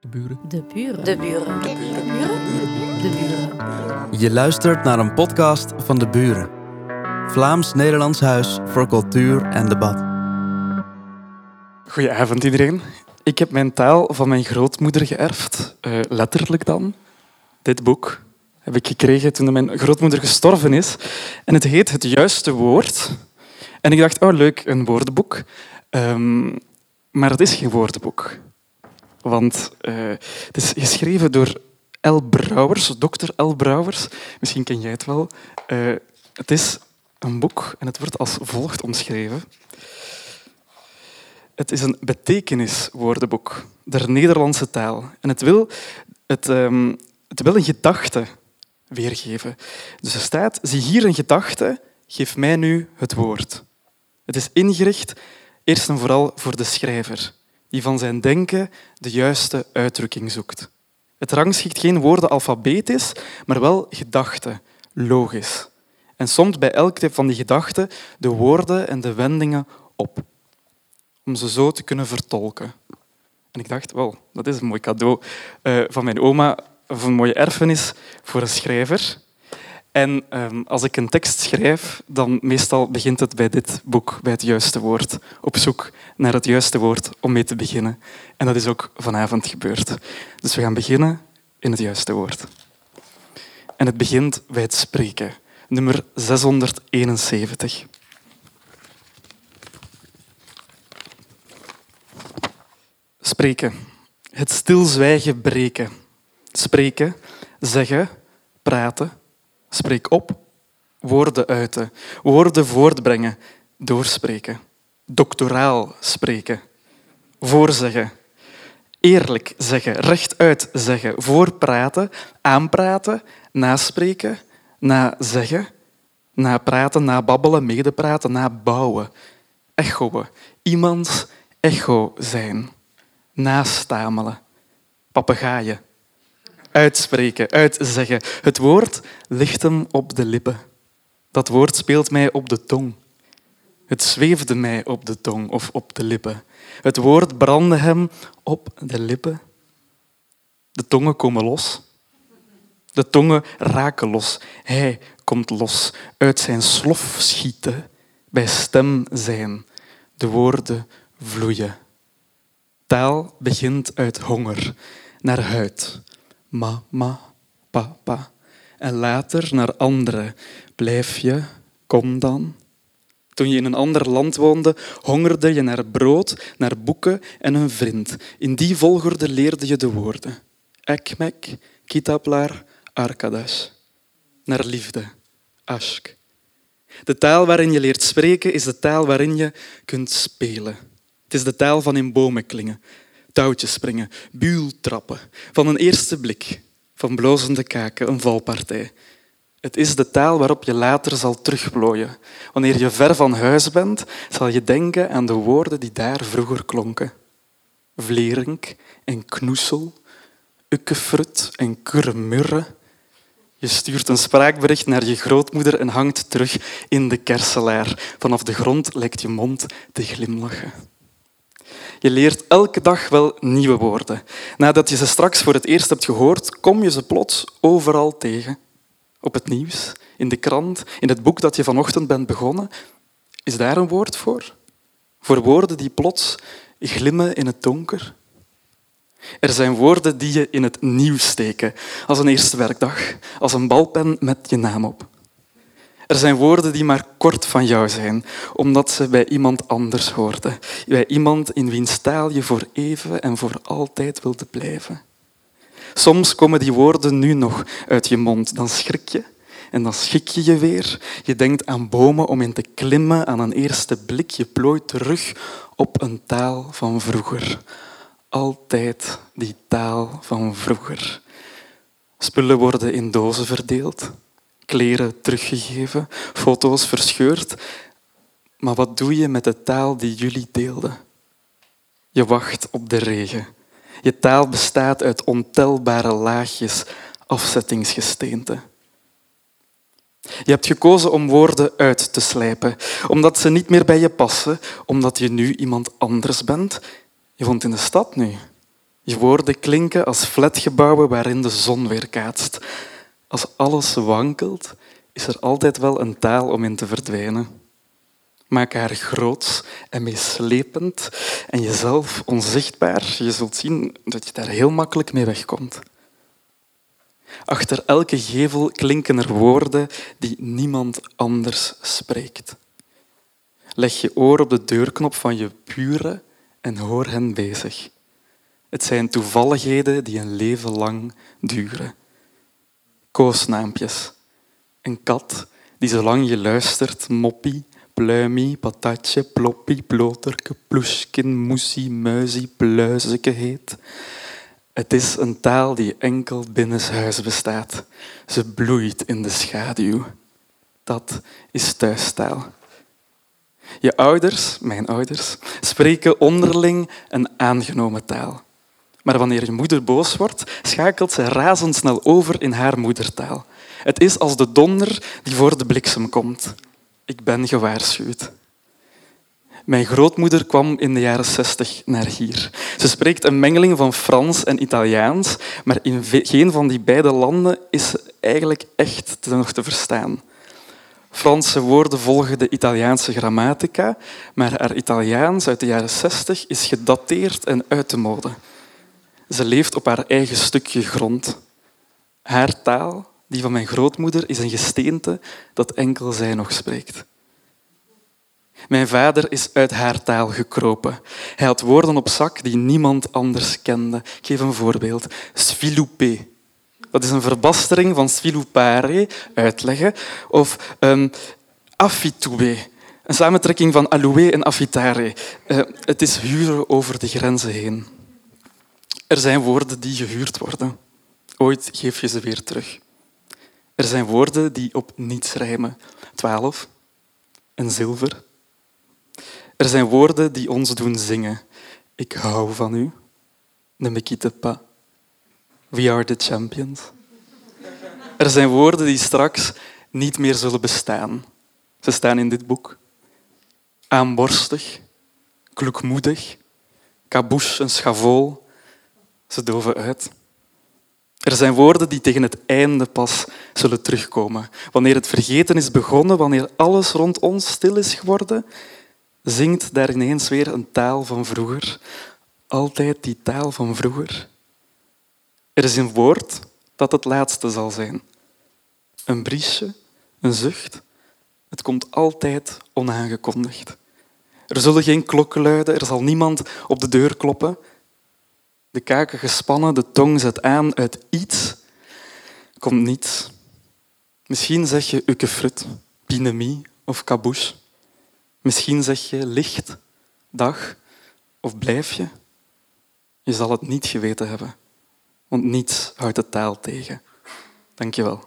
De buren. De buren. De buren. De buren. De buren. Je luistert naar een podcast van De Buren. Vlaams-Nederlands Huis voor Cultuur en Debat. Goedenavond iedereen. Ik heb mijn taal van mijn grootmoeder geërfd, eh, letterlijk dan. Dit boek heb ik gekregen toen mijn grootmoeder gestorven is. En het heet Het Juiste Woord. En ik dacht, oh leuk, een woordenboek. Ehm, maar het is geen woordenboek. Want eh, het is geschreven door L. Brouwers, dokter L. Brouwers. Misschien ken jij het wel. Eh, het is een boek en het wordt als volgt omschreven. Het is een betekeniswoordenboek der Nederlandse taal. En het wil, het, ehm, het wil een gedachte weergeven. Dus er staat, zie hier een gedachte, geef mij nu het woord. Het is ingericht eerst en vooral voor de schrijver, die van zijn denken de juiste uitdrukking zoekt. Het rangschikt geen woorden alfabetisch, maar wel gedachten, logisch. En somt bij elke van die gedachten de woorden en de wendingen op om ze zo te kunnen vertolken. En ik dacht, wel, dat is een mooi cadeau uh, van mijn oma, of een mooie erfenis voor een schrijver. En um, als ik een tekst schrijf, dan meestal begint het bij dit boek, bij het juiste woord. Op zoek naar het juiste woord om mee te beginnen. En dat is ook vanavond gebeurd. Dus we gaan beginnen in het juiste woord. En het begint bij het spreken, nummer 671. Spreken. Het stilzwijgen breken. Spreken, zeggen, praten. Spreek op. Woorden uiten. Woorden voortbrengen. Doorspreken. Doctoraal spreken. Voorzeggen. Eerlijk zeggen. Rechtuit zeggen. Voorpraten. Aanpraten. Naspreken. Nazeggen. Napraten. Nababbelen. Medepraten. Nabouwen. Echoen. Iemands echo zijn nastamelen, papegaaien, uitspreken, uitzeggen. Het woord ligt hem op de lippen. Dat woord speelt mij op de tong. Het zweefde mij op de tong of op de lippen. Het woord brandde hem op de lippen. De tongen komen los. De tongen raken los. Hij komt los. Uit zijn slof schieten, bij stem zijn. De woorden vloeien. Taal begint uit honger naar huid. Ma, ma, pa, pa. En later naar anderen. Blijf je, kom dan. Toen je in een ander land woonde, hongerde je naar brood, naar boeken en een vriend. In die volgorde leerde je de woorden. Ekmek, kitaplar, arkadas. Naar liefde, ashk. De taal waarin je leert spreken is de taal waarin je kunt spelen. Het is de taal van in bomen klingen, touwtjes springen, buultrappen, van een eerste blik, van blozende kaken, een valpartij. Het is de taal waarop je later zal terugplooien. Wanneer je ver van huis bent, zal je denken aan de woorden die daar vroeger klonken. Vlerink en knoesel, ukkefrut en kurremurre. Je stuurt een spraakbericht naar je grootmoeder en hangt terug in de kerselaar. Vanaf de grond lijkt je mond te glimlachen. Je leert elke dag wel nieuwe woorden. Nadat je ze straks voor het eerst hebt gehoord, kom je ze plots overal tegen. Op het nieuws, in de krant, in het boek dat je vanochtend bent begonnen. Is daar een woord voor? Voor woorden die plots glimmen in het donker? Er zijn woorden die je in het nieuws steken, als een eerste werkdag, als een balpen met je naam op. Er zijn woorden die maar kort van jou zijn, omdat ze bij iemand anders hoorden. Bij iemand in wiens taal je voor even en voor altijd wilde blijven. Soms komen die woorden nu nog uit je mond. Dan schrik je en dan schik je je weer. Je denkt aan bomen om in te klimmen, aan een eerste blik. Je plooit terug op een taal van vroeger. Altijd die taal van vroeger. Spullen worden in dozen verdeeld kleren teruggegeven, foto's verscheurd. Maar wat doe je met de taal die jullie deelden? Je wacht op de regen. Je taal bestaat uit ontelbare laagjes afzettingsgesteente. Je hebt gekozen om woorden uit te slijpen, omdat ze niet meer bij je passen, omdat je nu iemand anders bent. Je woont in de stad nu. Je woorden klinken als flatgebouwen waarin de zon weerkaatst. Als alles wankelt, is er altijd wel een taal om in te verdwijnen. Maak haar groots en meeslepend en jezelf onzichtbaar. Je zult zien dat je daar heel makkelijk mee wegkomt. Achter elke gevel klinken er woorden die niemand anders spreekt. Leg je oor op de deurknop van je buren en hoor hen bezig. Het zijn toevalligheden die een leven lang duren. Koosnaampjes. Een kat die zolang je luistert moppie, pluimie, patatje, ploppie, ploterke, ploeskin, moesie, muisie, pluizeke heet. Het is een taal die enkel binnenshuis bestaat. Ze bloeit in de schaduw. Dat is thuistaal. Je ouders, mijn ouders, spreken onderling een aangenomen taal. Maar wanneer je moeder boos wordt, schakelt ze razendsnel over in haar moedertaal. Het is als de donder die voor de bliksem komt. Ik ben gewaarschuwd. Mijn grootmoeder kwam in de jaren zestig naar hier. Ze spreekt een mengeling van Frans en Italiaans, maar in geen van die beide landen is ze eigenlijk echt nog te verstaan. Franse woorden volgen de Italiaanse grammatica, maar haar Italiaans uit de jaren zestig is gedateerd en uit de mode. Ze leeft op haar eigen stukje grond. Haar taal, die van mijn grootmoeder, is een gesteente dat enkel zij nog spreekt. Mijn vader is uit haar taal gekropen. Hij had woorden op zak die niemand anders kende. Ik geef een voorbeeld. Svilupe. Dat is een verbastering van svilupare, uitleggen, of um, een samentrekking van aloe en affitare. Uh, het is huren over de grenzen heen. Er zijn woorden die gehuurd worden. Ooit geef je ze weer terug. Er zijn woorden die op niets rijmen. Twaalf. En zilver. Er zijn woorden die ons doen zingen. Ik hou van u. Ne me quitte pas. We are the champions. Er zijn woorden die straks niet meer zullen bestaan. Ze staan in dit boek. Aanborstig, kloekmoedig, kabouche, een schavool, ze doven uit. Er zijn woorden die tegen het einde pas zullen terugkomen. Wanneer het vergeten is begonnen, wanneer alles rond ons stil is geworden, zingt daar ineens weer een taal van vroeger. Altijd die taal van vroeger. Er is een woord dat het laatste zal zijn. Een briesje, een zucht. Het komt altijd onaangekondigd. Er zullen geen klokken luiden, er zal niemand op de deur kloppen de kaken gespannen, de tong zet aan uit iets, komt niets. Misschien zeg je ukefrut, pinemie of kabouche. Misschien zeg je licht, dag of blijf je. Je zal het niet geweten hebben, want niets houdt de taal tegen. Dank je wel.